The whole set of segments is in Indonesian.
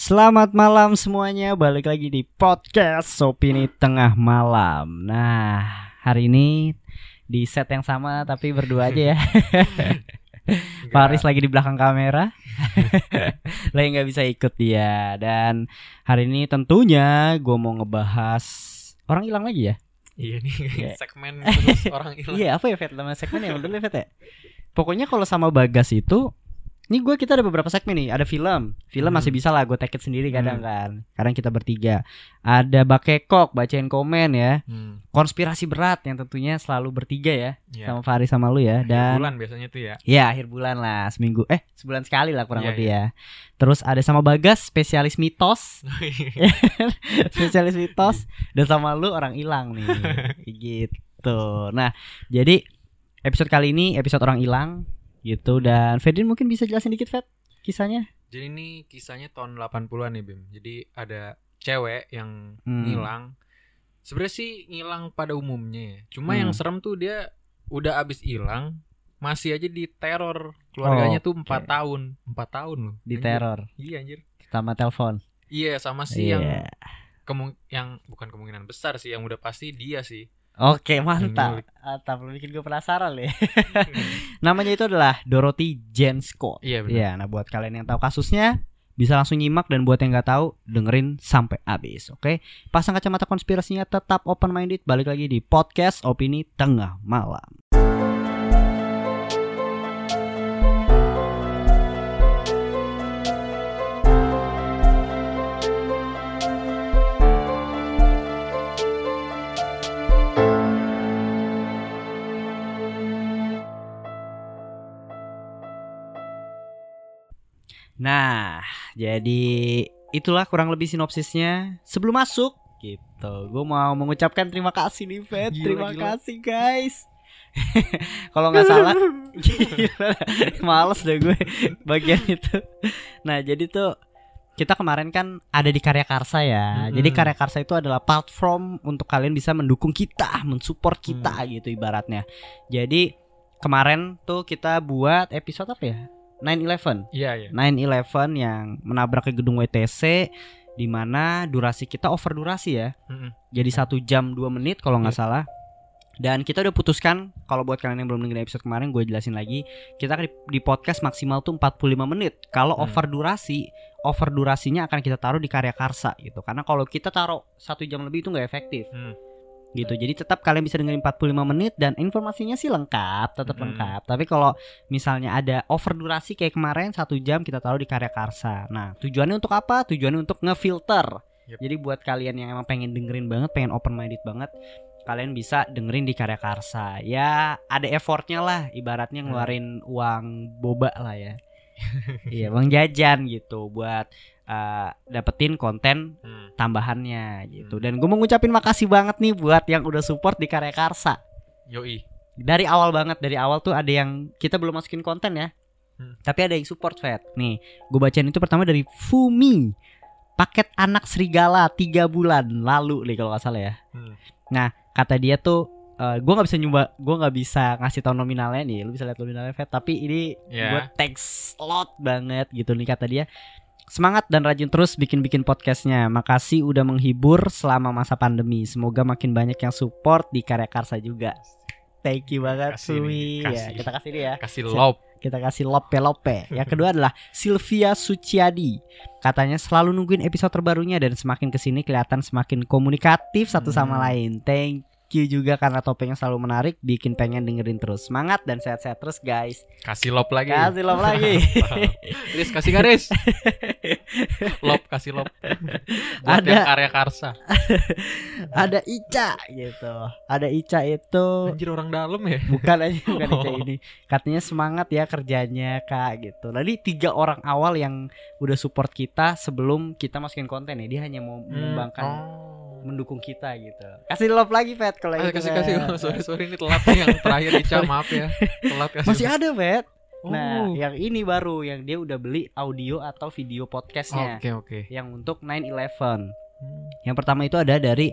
Selamat malam semuanya, balik lagi di podcast Opini Tengah Malam. Nah, hari ini di set yang sama tapi berdua aja ya. Faris lagi di belakang kamera, lagi nggak bisa ikut dia. Dan hari ini tentunya gue mau ngebahas orang hilang lagi ya. Iya nih Iya. segmen terus orang hilang. Iya apa ya Fet nama segmen yang dulu ya Fet ya Pokoknya kalau sama Bagas itu Ini gue kita ada beberapa segmen nih Ada film. Film Hmm. masih bisa lah gue take it sendiri kadang Hmm. kan. Kadang kita bertiga. Ada Bakekok bacain komen ya. Hmm, Konspirasi berat yang tentunya selalu bertiga ya iya. Sama Faris sama lu ya. Akhir Dan bulan biasanya tuh ya. Ya akhir bulan lah Seminggu. Eh sebulan sekali lah kurang Iya, lebih ya. Terus ada sama Bagas spesialis mitos. Spesialis mitos. Dan sama lu orang hilang nih. Gitu. Nah jadi episode kali ini episode orang hilang gitu dan Fedin mungkin bisa jelasin dikit Fed kisahnya Jadi ini kisahnya tahun 80-an nih Bim. Jadi ada cewek yang Hmm. ngilang. Sebenarnya sih ngilang pada umumnya ya. Cuma Hmm. yang serem tuh dia udah abis hilang masih aja di teror keluarganya tuh Oke. empat tahun empat tahun loh di Anjir. teror iya anjir sama telepon iya sama sih yang Iya. kemung yang bukan kemungkinan besar sih yang udah pasti dia sih oke mantap mantap lu bikin gue penasaran ya namanya itu adalah Dorothy Jane Scott iya benar Iya, nah buat kalian yang tahu kasusnya bisa langsung nyimak dan buat yang nggak tahu dengerin sampai habis, oke? Pasang kacamata konspirasinya tetap open minded. Balik lagi di podcast opini tengah malam. Nah, jadi itulah kurang lebih sinopsisnya. Sebelum masuk, gitu, gue mau mengucapkan terima kasih nih, Fed. Gila, terima gila. kasih, guys. Kalau nggak salah, gila, males deh gue bagian itu. Nah, jadi tuh kita kemarin kan ada di Karya Karsa ya. Mm-mm. Jadi Karya Karsa itu adalah platform untuk kalian bisa mendukung kita, mensupport kita Mm. gitu ibaratnya. Jadi kemarin tuh kita buat episode apa ya? 9/11. iya iya 9/11 yang menabrak ke gedung WTC di mana durasi kita over durasi ya. Mm-mm. Jadi satu jam 2 menit kalau nggak Iya. salah. Dan kita udah putuskan kalau buat kalian yang belum dengerin episode kemarin gue jelasin lagi, kita di, di podcast maksimal tuh 45 menit. Kalau Hmm. over durasi, over durasinya akan kita taruh di karya karsa gitu. Karena kalau kita taruh satu jam lebih itu nggak efektif. Hmm. Gitu. Jadi tetap kalian bisa dengerin 45 menit dan informasinya sih lengkap, tetap Hmm. lengkap. Tapi kalau misalnya ada over durasi kayak kemarin satu jam kita taruh di karya karsa. Nah, tujuannya untuk apa? Tujuannya untuk ngefilter. Yep. Jadi buat kalian yang emang pengen dengerin banget, pengen open minded banget, kalian bisa dengerin di karya karsa. Ya ada effortnya lah, ibaratnya Hmm. ngeluarin uang boba lah ya. iya, uang jajan gitu buat uh, dapetin konten Hmm. tambahannya gitu. Hmm. Dan gue mau ngucapin makasih banget nih buat yang udah support di karya karsa. Yoi Dari awal banget, dari awal tuh ada yang kita belum masukin konten ya. Hmm. Tapi ada yang support Fed. Nih, gue bacain itu pertama dari Fumi. Paket anak serigala tiga bulan lalu nih kalau nggak salah ya. Hmm. Kata dia tuh eh gue nggak bisa nyoba, gue nggak bisa ngasih tau nominalnya nih. Lu bisa lihat nominalnya Fed. Tapi ini Ya. gue thanks lot banget gitu nih kata dia. Semangat dan rajin terus bikin-bikin podcastnya. Makasih udah menghibur selama masa pandemi. Semoga makin banyak yang support di karya karsa juga. Thank you banget Kasih Sui. Ya, kasih. kita kasih dia ya. kasih love Kita kasih lope-lope. Yang kedua adalah Sylvia Suciadi. Katanya selalu nungguin episode terbarunya dan semakin ke sini kelihatan semakin komunikatif satu sama Hmm. lain. Thank you juga karena topengnya selalu menarik, bikin pengen dengerin terus. Semangat dan sehat-sehat terus guys. kasih love lagi Kasih love lagi. Riz kasih garis love kasih love buat Ada. karya karsa Ada Ica gitu. Ada Ica itu anjir orang dalam ya bukan aja bukan Ica Oh. ini. Katanya semangat ya kerjanya Kak gitu. Tadi tiga orang awal yang udah support kita sebelum kita masukin konten ya. Dia hanya mau mengembangkan oh. Mendukung kita gitu. Kasih love lagi Pet kalau Ah, itu. kasih kasih oh, sorry sorry ini telat nih yang terakhir Ica maaf ya telat kasih Masih ada Pet. Oh. Nah, yang ini baru yang dia udah beli audio atau video podcastnya oke oke yang untuk 911. Hmm. Yang pertama itu ada dari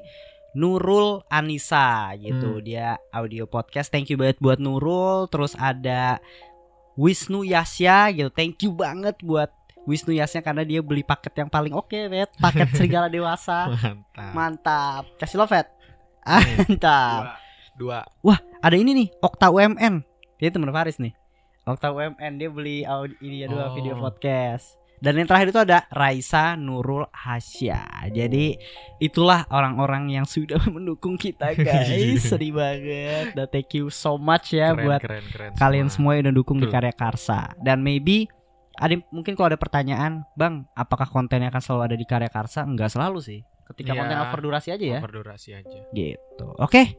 Nurul Anissa gitu. Hmm. Dia audio podcast. Thank you banget buat Nurul. Terus ada Wisnu Yasya gitu. Thank you banget buat Wisnu Yasnya karena dia beli paket yang paling oke, Vet. Paket serigala dewasa. Mantap. Mantap. Kasih lo, Vet. Mantap. Dua. Ada ini nih, Okta UMN. Dia temen Faris nih. Okta UMN dia beli audio ini ya dua Oh. video podcast. Dan yang terakhir itu ada Raisa Nurul Hasya. Jadi itulah orang-orang yang sudah mendukung kita guys. Sedih banget. Dan thank you so much ya keren, buat keren, keren kalian semua yang udah dukung di karya Karsa. Dan maybe ada mungkin kalau ada pertanyaan, Bang, apakah kontennya akan selalu ada di karya Karsa? Enggak selalu sih. Ketika Iya. konten over durasi aja ya. Over durasi aja. Gitu. Oke.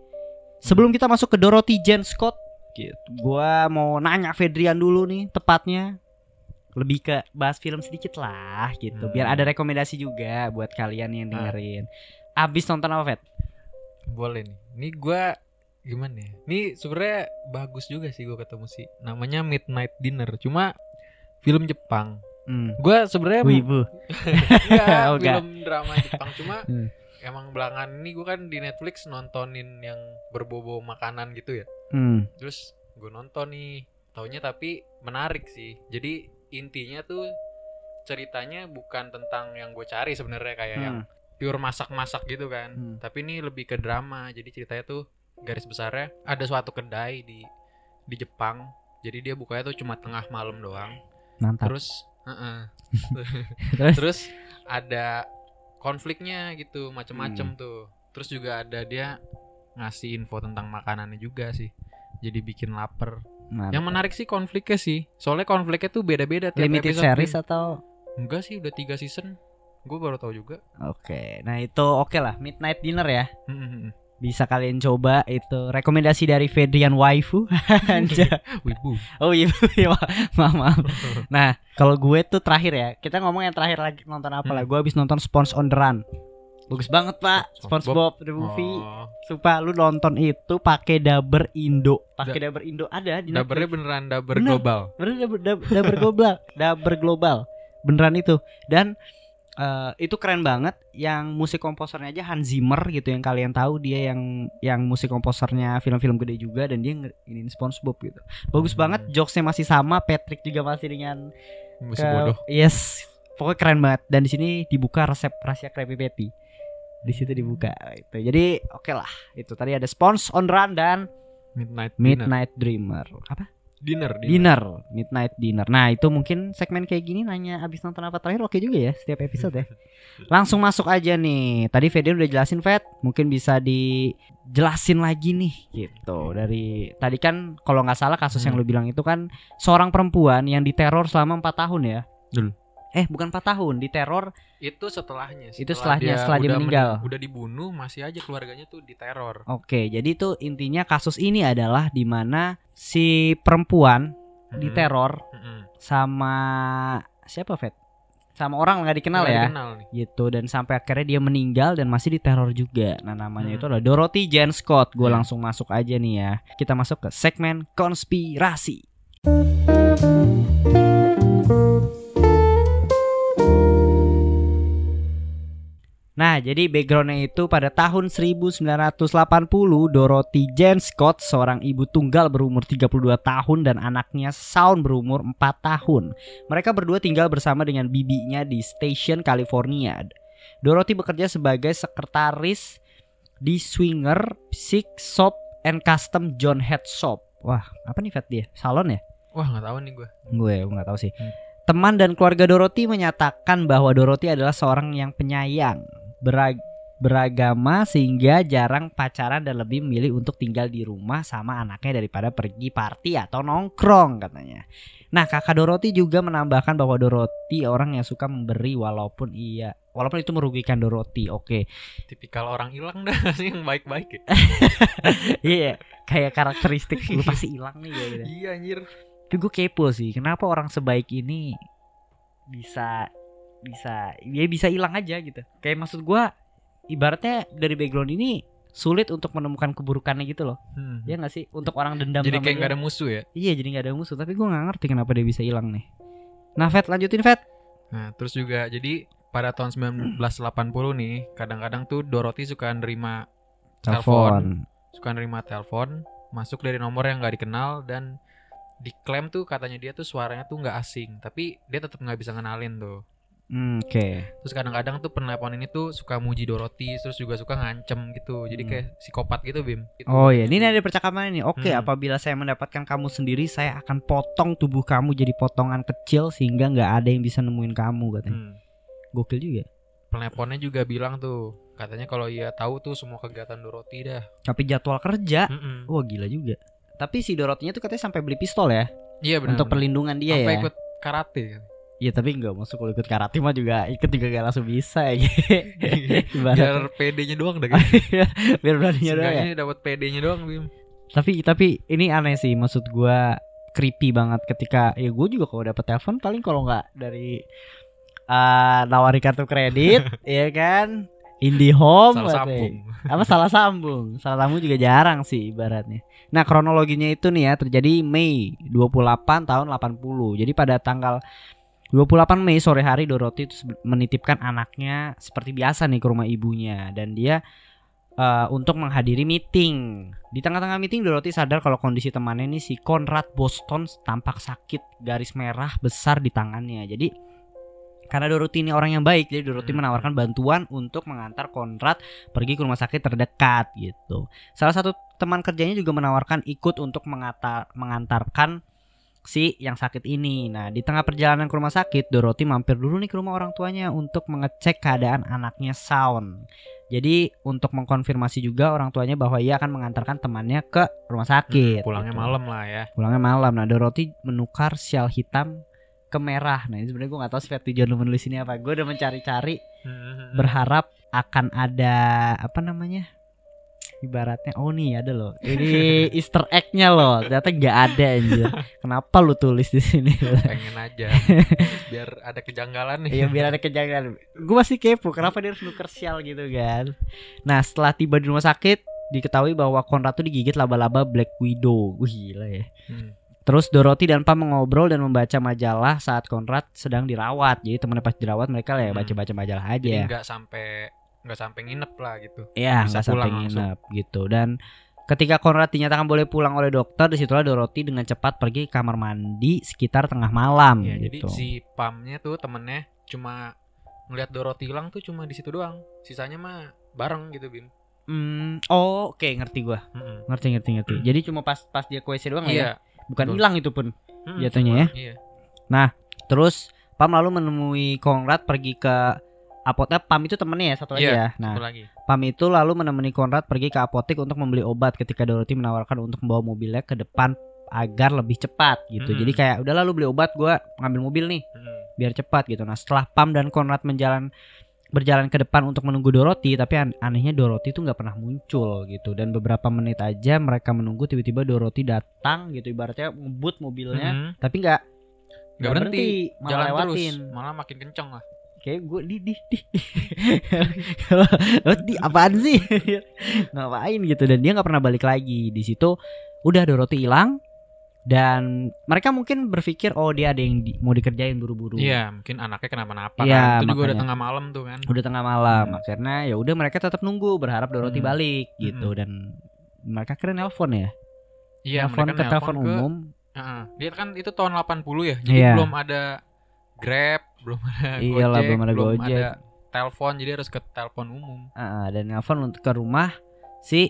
Sebelum kita masuk ke Dorothy Jen Scott, gitu. Gua mau nanya Fedrian dulu nih, tepatnya lebih ke bahas film sedikit lah gitu. Biar Hmm. ada rekomendasi juga buat kalian yang dengerin. Abis nonton apa, Fed? Boleh nih. Ini gua gimana ya? Ini sebenarnya bagus juga sih gua ketemu sih. Namanya Midnight Dinner. Cuma film Jepang. Hmm. Gua sebenarnya Wibu. Iya, Oh, film drama Jepang cuma Hmm. emang belakangan ini gue kan di Netflix nontonin yang berbobo makanan gitu ya. Hmm. Terus gue nonton nih, taunya tapi menarik sih. Jadi intinya tuh ceritanya bukan tentang yang gue cari sebenarnya kayak yang Hmm. pure masak-masak gitu kan. Hmm. Tapi ini lebih ke drama. Jadi ceritanya tuh garis besarnya ada suatu kedai di di Jepang. Jadi dia bukanya tuh cuma tengah malam doang. Mantap. Terus, heeh. Terus? terus ada konfliknya gitu macem-macem Hmm. tuh terus juga ada dia ngasih info tentang makanannya juga sih jadi bikin lapar Mantap. yang menarik sih konfliknya sih soalnya konfliknya tuh beda-beda tiap limited episode series Vin. atau enggak sih udah tiga season gue baru tahu juga Oke, nah itu oke lah Midnight Dinner ya. Bisa kalian coba itu rekomendasi dari Fedrian Waifu. Wibu oh iya, iya, maaf, maaf. Nah, kalau gue tuh terakhir ya. Kita ngomong yang terakhir lagi nonton apa lah? Hmm. Gue habis nonton Spons on the Run. Bagus banget, Pak. SpongeBob. The movie. oh, Sumpah lu nonton itu pakai dubber Indo. Pakai dubber Indo ada di dabernya beneran daber Bener. global Bener dubber, dubber, dubber global, dubber global. Beneran itu. Dan eh, itu keren banget yang musik komposernya aja Hans Zimmer gitu yang kalian tahu dia yang yang musik komposernya film-film gede juga dan dia ini SpongeBob gitu. Bagus Hmm. banget, jokesnya masih sama, Patrick juga masih dengan masih ke- bodoh Yes, pokoknya keren banget. Dan di sini dibuka resep rahasia Krabby Patty. Di situ dibuka itu. Jadi oke lah. Itu tadi ada Spons on Run dan midnight dinner Midnight Dreamer. Apa? Dinner, dinner. Dinner, Midnight Dinner. Nah, itu mungkin segmen kayak gini nanya abis nonton apa terakhir oke juga ya setiap episode ya. Langsung masuk aja nih. Tadi Fedian udah jelasin Fed, mungkin bisa dijelasin lagi nih gitu. Dari tadi kan kalau nggak salah kasus yang Hmm. lu bilang itu kan seorang perempuan yang diteror selama empat tahun ya. Dulu. Eh, bukan 4 tahun, diteror itu setelahnya Itu setelahnya, setelah dia udah meninggal. mening- udah dibunuh masih aja keluarganya tuh diteror Oke, jadi itu intinya kasus ini adalah di mana si perempuan Mm-mm. diteror Mm-mm. sama siapa, Fed? Sama orang nggak dikenal Nggak ya. dikenal nih. gitu dan sampai akhirnya dia meninggal dan masih diteror juga. Nah, namanya Hmm. itu adalah Dorothy Jane Scott. Gue Hmm. langsung masuk aja nih ya. Kita masuk ke segmen konspirasi. Nah, jadi backgroundnya itu pada tahun 1980 Dorothy Jane Scott seorang ibu tunggal berumur 32 tahun dan anaknya Shaun berumur 4 tahun. Mereka berdua tinggal bersama dengan bibinya di Station, California. Dorothy bekerja sebagai sekretaris di Swinger Six Shop and Custom John Head Shop. Wah, apa nih Fat dia? Salon ya? wah nggak tahu nih gue Gue nggak tahu sih. Hmm. Teman dan keluarga Dorothy menyatakan bahwa Dorothy adalah seorang yang penyayang, berag- beragama sehingga jarang pacaran dan lebih memilih untuk tinggal di rumah sama anaknya daripada pergi party atau nongkrong katanya. Nah, kakak Dorothy juga menambahkan bahwa Dorothy orang yang suka memberi walaupun iya walaupun itu merugikan Dorothy. Oke. tipikal orang hilang dah sih yang baik-baik ya Iya, kayak karakteristik lu pasti hilang nih kayak gitu. iya anjir Tapi gue kepo sih, kenapa orang sebaik ini bisa bisa ya bisa hilang aja gitu. Kayak maksud gua ibaratnya dari background ini sulit untuk menemukan keburukannya gitu loh. Hmm. Ya nggak sih? Untuk orang dendam jadi kayak dia. nggak ada musuh ya Iya, jadi nggak ada musuh, tapi gua nggak ngerti kenapa dia bisa hilang nih. Nah, Fat lanjutin Fat. nah terus juga jadi pada tahun 1980 nih kadang-kadang tuh Dorothy suka nerima Telepon. suka nerima telepon masuk dari nomor yang nggak dikenal dan diklaim tuh katanya dia tuh suaranya tuh nggak asing, tapi dia tetap nggak bisa ngenalin tuh. Hmm, Oke. Terus kadang-kadang tuh penelpon ini tuh suka muji Dorothy, terus juga suka ngancem gitu. Jadi Hmm. kayak psikopat gitu, Bim. Gitu. Oh iya, ini ada percakapan ini. Oke, Hmm. apabila saya mendapatkan kamu sendiri, saya akan potong tubuh kamu jadi potongan kecil sehingga nggak ada yang bisa nemuin kamu katanya. Hmm. Gokil juga. Penelponnya juga bilang tuh, katanya kalau ia tahu tuh semua kegiatan Dorothy dah. Tapi jadwal kerja, Mm-mm. wah gila juga. Tapi si Dorothy-nya tuh katanya sampai beli pistol ya Iya benar. untuk perlindungan dia Sampai ya. ikut karate. Iya tapi nggak masuk kalau ikut karate mah juga ikut juga gak langsung bisa ya. Biar PD-nya doang dah. biar beraninya doang ya. Dapat PD-nya doang, Bim. Tapi tapi ini aneh sih maksud gua creepy banget ketika ya gue juga kalau dapet telepon paling kalau nggak dari eh nawari kartu kredit ya kan IndiHome Salah sambung. apa salah sambung salah sambung juga jarang sih ibaratnya nah kronologinya itu nih ya terjadi Mei 28 tahun 80 jadi pada tanggal 28 Mei sore hari Dorothy itu menitipkan anaknya seperti biasa nih ke rumah ibunya dan dia eh, untuk menghadiri meeting. Di tengah-tengah meeting Dorothy sadar kalau kondisi temannya ini si Conrad Boston tampak sakit, garis merah besar di tangannya. Jadi karena Dorothy ini orang yang baik, jadi Dorothy Hmm. menawarkan bantuan untuk mengantar Conrad pergi ke rumah sakit terdekat gitu. Salah satu teman kerjanya juga menawarkan ikut untuk mengantar mengantarkan si yang sakit ini. Nah, di tengah perjalanan ke rumah sakit, Dorothy mampir dulu nih ke rumah orang tuanya untuk mengecek keadaan anaknya Sound. Jadi untuk mengkonfirmasi juga orang tuanya bahwa ia akan mengantarkan temannya ke rumah sakit. Hmm, Pulangnya gitu. malam lah ya. Pulangnya malam. Nah, Dorothy menukar sial hitam ke merah. Nah, ini sebenarnya gue nggak tahu sih tujuan lu menulis ini apa. Gue udah mencari-cari Hmm. berharap akan ada apa namanya ibaratnya oh nih ada loh. Ini Easter egg-nya loh. Ternyata nggak ada anjir. Kenapa lu tulis di sini? Pengen aja. Biar ada kejanggalan nih. Iya biar ada kejanggalan. Gue masih kepo Kenapa dia harus nuker sial gitu kan? Nah setelah tiba di rumah sakit Diketahui bahwa Conrad tuh digigit laba-laba Black Widow. Wih gila ya. Hmm. Terus Dorothy dan Pam mengobrol dan membaca majalah saat Conrad sedang dirawat. Jadi temennya pas dirawat mereka lah ya Hmm. baca-baca majalah jadi aja. nggak sampai nggak sampai nginep lah gitu Iya nggak sampai langsung. nginep gitu. Dan ketika Conrad dinyatakan boleh pulang oleh dokter, di situlah Dorothy dengan cepat pergi ke kamar mandi sekitar tengah malam. ya jadi gitu. si Pamnya tuh temennya cuma ngelihat Dorothy hilang tuh cuma di situ doang sisanya mah bareng gitu bim Hmm, oh oke ngerti gua. Mm-mm. Ngerti ngerti ngerti. Jadi cuma pas pas dia ke WC doang ya. iya Bukan betul. hilang itu pun. Mm, jatuhnya cuma- ya. iya Terus Pam lalu menemui Conrad pergi ke apotek. Pam itu temennya ya satu lagi Iya, ya. Nah, satu lagi Pam itu lalu menemani Conrad pergi ke apotek untuk membeli obat ketika Dorothy menawarkan untuk membawa mobilnya ke depan agar lebih cepat gitu. Mm-mm. Jadi kayak udah lalu beli obat gua ngambil mobil nih Mm. biar cepat gitu. Nah, setelah Pam dan Conrad menjalan berjalan ke depan untuk menunggu Dorothy, tapi an- anehnya Dorothy itu nggak pernah muncul gitu. Dan beberapa menit aja mereka menunggu tiba-tiba Dorothy datang gitu ibaratnya ngebut mobilnya, Mm. tapi nggak nggak berhenti malah jalan lewatin. terus malah makin kenceng lah Kayak gue di di di. Lo di apaan sih? Ngapain gitu dan dia nggak pernah balik lagi. Di situ udah Dorothy hilang dan mereka mungkin berpikir oh dia ada yang di- mau dikerjain buru-buru. iya mungkin anaknya kenapa-napa Iya, kan itu juga udah tengah malam tuh kan Udah tengah malam akhirnya ya udah mereka tetap nunggu berharap Dorothy Hmm. balik gitu Hmm. dan mereka kira nelpon ya. iya nelpon ke telepon umum. Heeh. dia kan itu tahun 80 ya jadi Iya. belum ada Grab belum ada Iyalah, Gojek belum ada Gojek. ada telepon jadi harus ke telepon umum Ah, dan nelpon untuk ke rumah si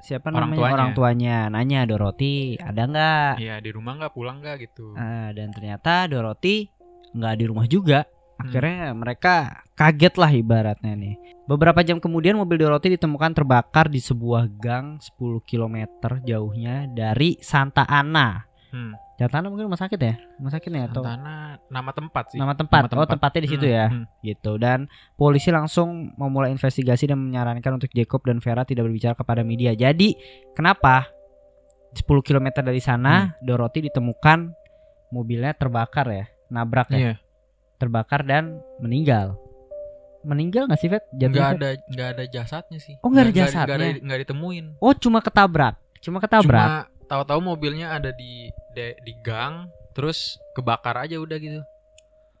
siapa Orang namanya tuanya. orang tuanya nanya Dorothy ada nggak Iya di rumah nggak pulang nggak gitu Ah, dan ternyata Dorothy nggak di rumah juga. Hmm. Akhirnya mereka kaget lah ibaratnya nih. Beberapa jam kemudian mobil Dorothy ditemukan terbakar di sebuah gang 10 km jauhnya dari Santa Ana. Hmm. Santa Ana mungkin rumah sakit ya? Rumah sakitnya atau Santana nama tempat sih nama tempat. Nama Oh, tempat. tempatnya di situ Hmm, ya. hmm. Gitu. Dan polisi langsung memulai investigasi dan menyarankan untuk Jacob dan Vera tidak berbicara kepada media. Jadi, kenapa 10 km dari Hmm. sana Dorothy ditemukan mobilnya terbakar ya, nabrak ya, iya terbakar dan meninggal. Meninggal nggak sih, Vet? nggak ada nggak ada jasadnya sih Oh, nggak ada jasadnya? nggak ditemuin Oh, cuma ketabrak. Cuma ketabrak. cuma tahu-tahu mobilnya ada di de- di gang terus kebakar aja udah gitu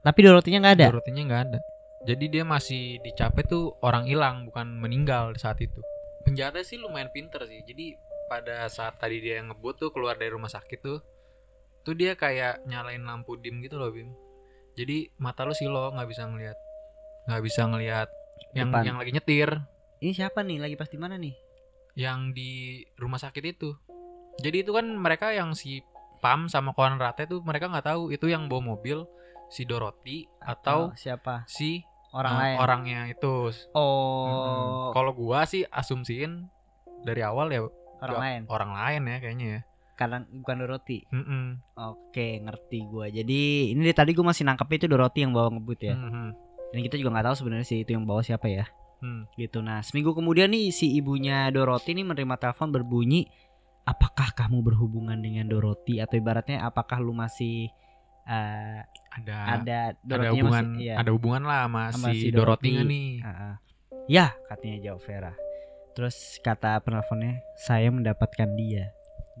Tapi Dorothy-nya nggak ada. Dorothy-nya nggak ada jadi dia masih dicapek tuh orang hilang bukan meninggal saat itu penjahatnya sih lumayan pinter sih jadi pada saat tadi dia ngebut tuh keluar dari rumah sakit tuh tuh dia kayak nyalain lampu dim gitu loh Bim jadi mata lu silo nggak bisa ngelihat nggak bisa ngelihat yang Depan. yang lagi nyetir Ini siapa nih? Lagi pas di mana nih? yang di rumah sakit itu jadi itu kan mereka yang si Pam sama kawan Rate tuh mereka nggak tahu itu yang bawa mobil si Dorothy atau Oh, siapa? si Orang eh, lain. orangnya itu Oh, Mm-mm. kalau gua sih asumsiin dari awal ya orang lain. orang lain ya kayaknya ya Karena bukan Dorothy. Mm-mm. Oke, ngerti gua. Jadi ini dari tadi gua masih nangkep itu Dorothy yang bawa ngebut ya. Mhm. Dan kita juga nggak tahu sebenarnya sih itu yang bawa siapa ya. Hmm. Gitu. Nah, seminggu kemudian nih si ibunya Dorothy nih menerima telepon berbunyi, "Apakah kamu berhubungan dengan Dorothy atau ibaratnya apakah lu masih eh, ada ada ada hubungan masih iya. ada hubungan lah sama, Sama si, si Dorothy, Dorothy. nih Heeh. Ya, katanya jawab Vera. Terus kata penelponnya, "Saya mendapatkan dia."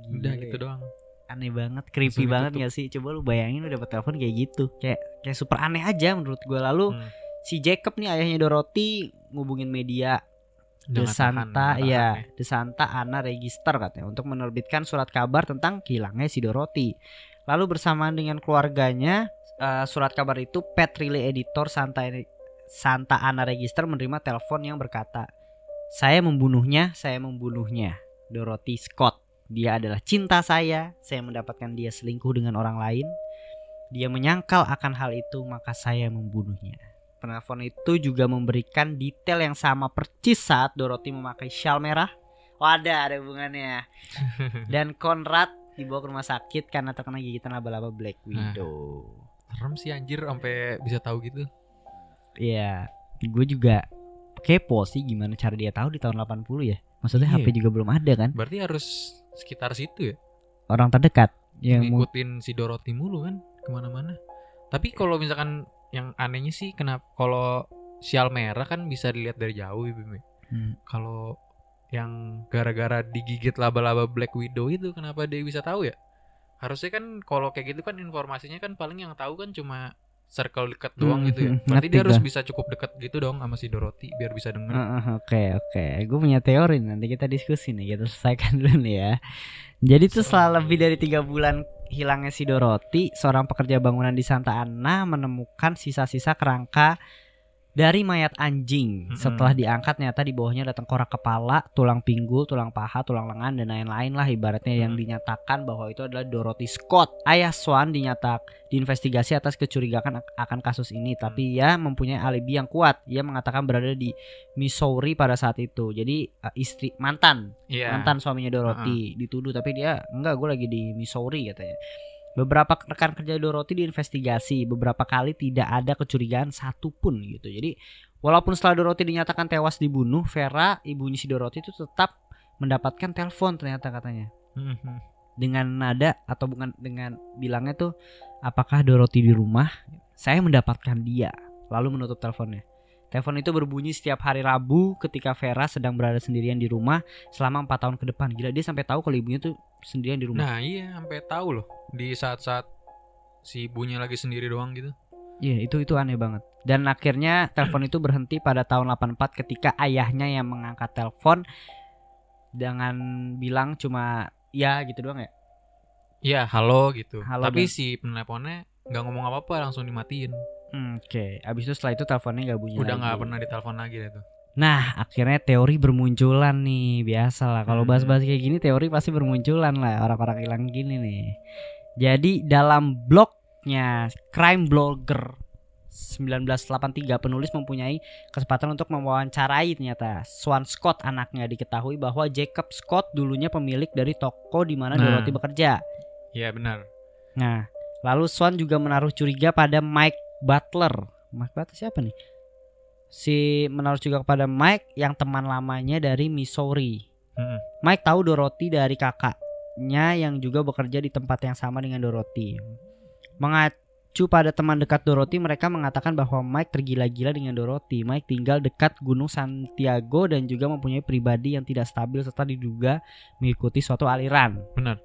udah Gile. gitu doang Aneh banget, creepy Langsung banget ditutup. gak sih? Coba lu bayangin lu dapet telepon kayak gitu. Kayak kayak super aneh aja menurut gua. Lalu Hmm. si Jacob nih ayahnya Dorothy ngubungin media The Jangan Santa tahan, ya, tahan The Santa Ana Register katanya untuk menerbitkan surat kabar tentang hilangnya si Dorothy. Lalu bersamaan dengan keluarganya, eh, surat kabar itu pet relay editor Santa Santa Ana Register menerima telepon yang berkata, "Saya membunuhnya, saya membunuhnya." Dorothy Scott. Dia adalah cinta saya. Saya mendapatkan dia selingkuh dengan orang lain. Dia menyangkal akan hal itu, maka saya membunuhnya. Penelpon itu juga memberikan detail yang sama percis saat Dorothy memakai shawl merah. Wadah ada hubungannya. Dan Conrad dibawa ke rumah sakit karena terkena gigitan laba-laba Black Widow. serem sih anjir sampai bisa tahu gitu Iya, gue juga kepo sih gimana cara dia tahu di tahun 80 ya. Maksudnya Iya. HP juga belum ada kan? berarti harus sekitar situ ya Orang terdekat yang ngikutin si Dorothy mulu kan ke mana-mana tapi kalau misalkan yang anehnya sih kenapa kalau sial merah kan bisa dilihat dari jauh ya Bim ya. Hmm. kalau yang gara-gara digigit laba-laba Black Widow itu kenapa dia bisa tahu ya? Harusnya kan kalau kayak gitu kan informasinya kan paling yang tahu kan cuma circle dekat doang Hmm, gitu ya. hmm, berarti ngerti dia harus bisa cukup dekat gitu dong sama si Dorothy biar bisa denger. Heeh, Oke oke, gue punya teori nanti kita diskusi nih kita selesaikan dulu nih ya. Jadi tuh setelah lebih dari tiga bulan hilangnya si Dorothy, seorang pekerja bangunan di Santa Ana menemukan sisa-sisa kerangka dari mayat anjing. Mm-mm. Setelah diangkat ternyata di bawahnya ada tengkorak kepala, tulang pinggul, tulang paha, tulang lengan dan lain-lain lah ibaratnya yang Mm. dinyatakan bahwa itu adalah Dorothy Scott. Ayah Swan dinyatak diinvestigasi atas kecurigaan ak- akan kasus ini, tapi ia mempunyai alibi yang kuat. Ia mengatakan berada di Missouri pada saat itu. Jadi uh, istri mantan Iya. mantan suaminya Dorothy dituduh tapi dia enggak gue lagi di Missouri katanya. Beberapa rekan kerja Dorothy diinvestigasi, beberapa kali tidak ada kecurigaan satupun gitu. Jadi walaupun setelah Dorothy dinyatakan tewas dibunuh, Vera ibunya si Dorothy itu tetap mendapatkan telepon ternyata katanya Mhm. dengan nada atau bukan dengan bilangnya tuh apakah Dorothy di rumah? Saya mendapatkan dia. Lalu menutup teleponnya. Telepon itu berbunyi setiap hari Rabu ketika Vera sedang berada sendirian di rumah selama empat tahun ke depan. Gila dia sampai tahu kalau ibunya tuh sendirian di rumah. Nah iya sampai tahu loh di saat-saat si ibunya lagi sendiri doang gitu. Iya itu itu aneh banget. Dan akhirnya telepon itu berhenti pada tahun 84 ketika ayahnya yang mengangkat telepon dengan bilang cuma ya gitu doang ya. Iya halo gitu. Halo, Tapi dan- si penelponnya nggak ngomong apa-apa langsung dimatiin. Oke, abis itu setelah itu teleponnya nggak bunyi Udah nggak pernah ditelepon lagi deh tuh. Nah, akhirnya teori bermunculan nih. Biasa lah kalau Hmm. bahas-bahas kayak gini teori pasti bermunculan lah orang-orang hilang gini nih. Jadi dalam blognya Crime Blogger 1983 penulis mempunyai kesempatan untuk mewawancarai ternyata Swan Scott anaknya diketahui bahwa Jacob Scott dulunya pemilik dari toko di mana Nah. Dorothy bekerja. Iya benar. Nah, lalu Swan juga menaruh curiga pada Mike Butler. Mike Butler siapa nih? Si menaruh juga kepada Mike yang teman lamanya dari Missouri. Mm-mm. Mike tahu Dorothy dari kakaknya yang juga bekerja di tempat yang sama dengan Dorothy. Mengacu pada teman dekat Dorothy, mereka mengatakan bahwa Mike tergila-gila dengan Dorothy. Mike tinggal dekat Gunung Santiago dan juga mempunyai pribadi yang tidak stabil serta diduga mengikuti suatu aliran. Benar.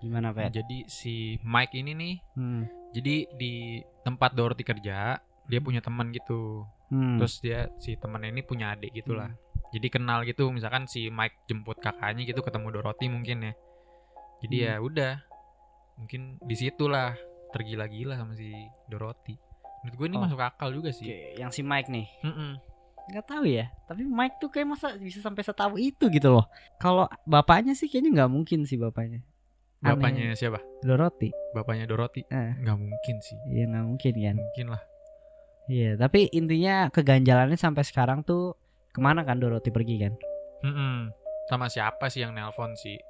Gimana, Pak? Jadi si Mike ini nih, Hmm. Jadi di tempat Dorothy kerja dia punya teman gitu. Hmm. Terus dia si temannya ini punya adik gitulah. Jadi kenal gitu, misalkan si Mike jemput kakaknya gitu ketemu Dorothy mungkin ya. Jadi Hmm. ya udah mungkin di situlah tergila-gila sama si Dorothy menurut gue ini Oh. masuk akal juga Oke, sih yang si Mike nih. Mm-mm. nggak tahu ya tapi Mike tuh kayak masa bisa sampai setahu itu gitu loh kalau bapaknya sih kayaknya nggak mungkin sih bapaknya Aneh. bapaknya siapa? Dorothy. Bapaknya Dorothy? Eh. Nggak mungkin sih. Iya nggak mungkin kan? Mungkin lah. Iya tapi intinya keganjalannya sampai sekarang tuh ke mana kan Dorothy pergi kan? Mm-mm. sama siapa sih yang nelpon sih?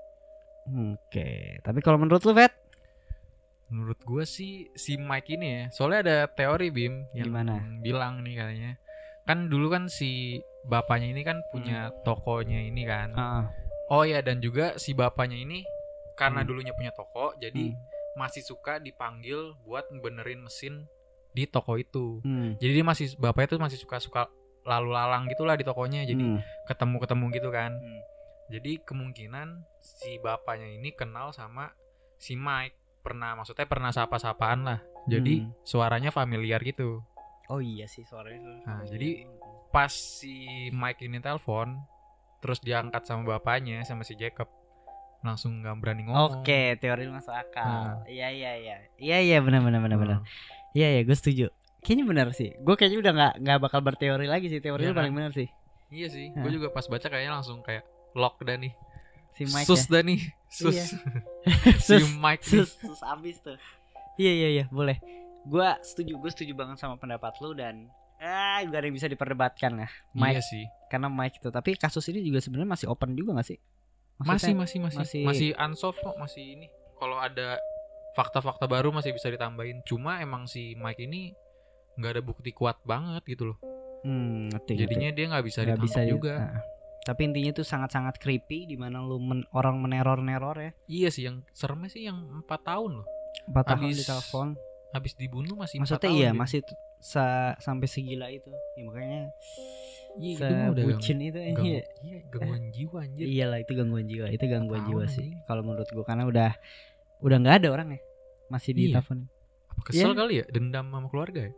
Oke tapi kalau menurut lu Vet menurut gue sih si Mike ini ya soalnya ada teori Bim yang Gimana? bilang nih katanya. Kan dulu kan si bapaknya ini kan punya tokonya ini kan. Ah oh ya dan juga si bapaknya ini karena Hmm. dulunya punya toko jadi hmm. masih suka dipanggil buat benerin mesin di toko itu Hmm. jadi dia masih bapaknya tuh masih suka suka lalu lalang gitulah di tokonya jadi Hmm. ketemu ketemu gitu kan Hmm. jadi kemungkinan si bapaknya ini kenal sama si Mike pernah maksudnya pernah sapa-sapaan lah jadi Hmm. suaranya familiar gitu oh iya sih suaranya Nah, jadi- pas si Mike ini telepon terus diangkat sama bapaknya sama si Jacob langsung nggak berani ngomong Oke, teori lu masuk akal. Nah. Iya iya iya. Iya iya benar benar benar benar. Nah, Iya iya, gue setuju. Kayaknya benar sih. Gue kayaknya udah nggak nggak bakal berteori lagi sih. Teori Iya lu paling kan? benar sih. iya sih Hah. gue juga pas baca kayaknya langsung kayak lock dah nih Si Mike sus ya. dah nih sus Iya. si sus, Mike nih. sus, sus abis tuh. Iya iya iya, boleh. Gue setuju, gue setuju banget sama pendapat lu dan ah gak ada yang bisa diperdebatkan lah. Mike iya sih karena Mike itu. Tapi kasus ini juga sebenarnya masih open juga gak sih? Masih masih masih masih- masih unsolved kok masih ini kalau ada fakta-fakta baru masih bisa ditambahin cuma emang si Mike ini nggak ada bukti kuat banget gitu loh Hmm, ngerti, ngerti. jadinya dia nggak bisa ditangkap bisa di- juga Nah, Tapi intinya tuh sangat-sangat creepy di mana lu men- orang meneror-neror ya. iya sih yang seremnya sih yang empat tahun loh Empat tahun Habis di telepon. habis dibunuh masih empat Maksudnya tahun iya dia. masih sa- sampai segila itu. Ya makanya iya itu mah udah sebucin itu ganggu, iya. iya, gangguan jiwa anjir Iyalah itu gangguan jiwa, itu gangguan jiwa sih. Kalau menurut gua karena udah udah nggak ada orang ya. Masih di Iya. telepon. apa kesel Iya. kali ya dendam sama keluarga ya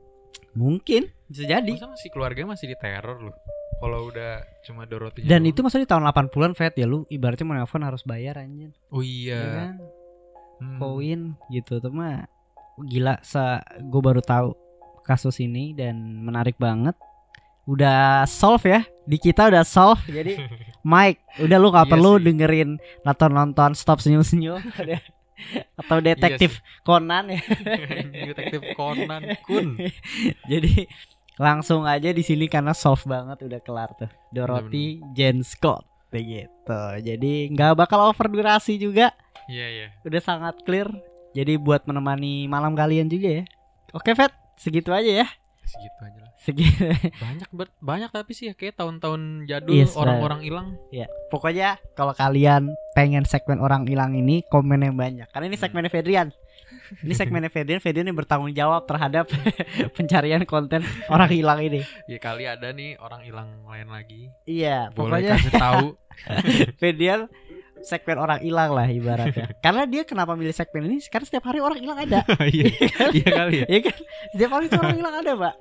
Mungkin bisa jadi. masa masih keluarga masih diteror loh kalau udah cuma Dorothy Dan itu maksudnya di tahun 80-an Fed ya lu ibaratnya mau nelfon harus bayar anjir. oh Ya iya kan? Hmm. Koin gitu tuh mah gila sa gue baru tahu kasus ini dan menarik banget. Udah solve ya. Di kita udah solve. Jadi Mike udah lu nggak Iya perlu sih. dengerin nonton nonton stop senyum senyum atau Iya detektif Conan ya. Detektif Conan Kun. Jadi langsung aja di sini karena solve banget udah kelar tuh. Dorothy Jane Scott begitu. Jadi nggak bakal over durasi juga. Iya iya. Udah sangat clear. Jadi buat menemani malam kalian juga ya. Oke, Vet, segitu aja ya. segitu aja lah Segitu. banyak ber- banyak tapi sih ya kayak tahun-tahun jadul Yes, orang-orang hilang ya, pokoknya kalau kalian pengen segmen orang hilang ini komennya banyak. Karena ini Hmm. segmennya Fedrian. Ini segmennya Fedrian, Fedrian yang bertanggung jawab terhadap pencarian konten orang hilang ini. ya kali ada nih orang hilang lain lagi Iya, boleh pokoknya kasih tahu Fedrian segmen orang hilang lah ibaratnya. Karena dia kenapa milih segmen ini? Karena setiap hari orang hilang ada. iya iya kali ya Iya kan? Setiap hari tuh orang hilang ada, Pak.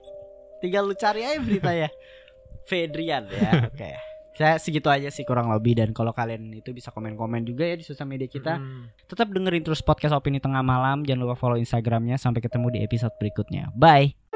Tinggal lu cari aja beritanya. Fedrian ya. Oke. Saya segitu aja sih kurang lebih dan kalau kalian itu bisa komen-komen juga ya di sosial media kita. Hmm. Tetap dengerin terus podcast opini tengah malam. Jangan lupa follow Instagramnya. Sampai ketemu di episode berikutnya. Bye.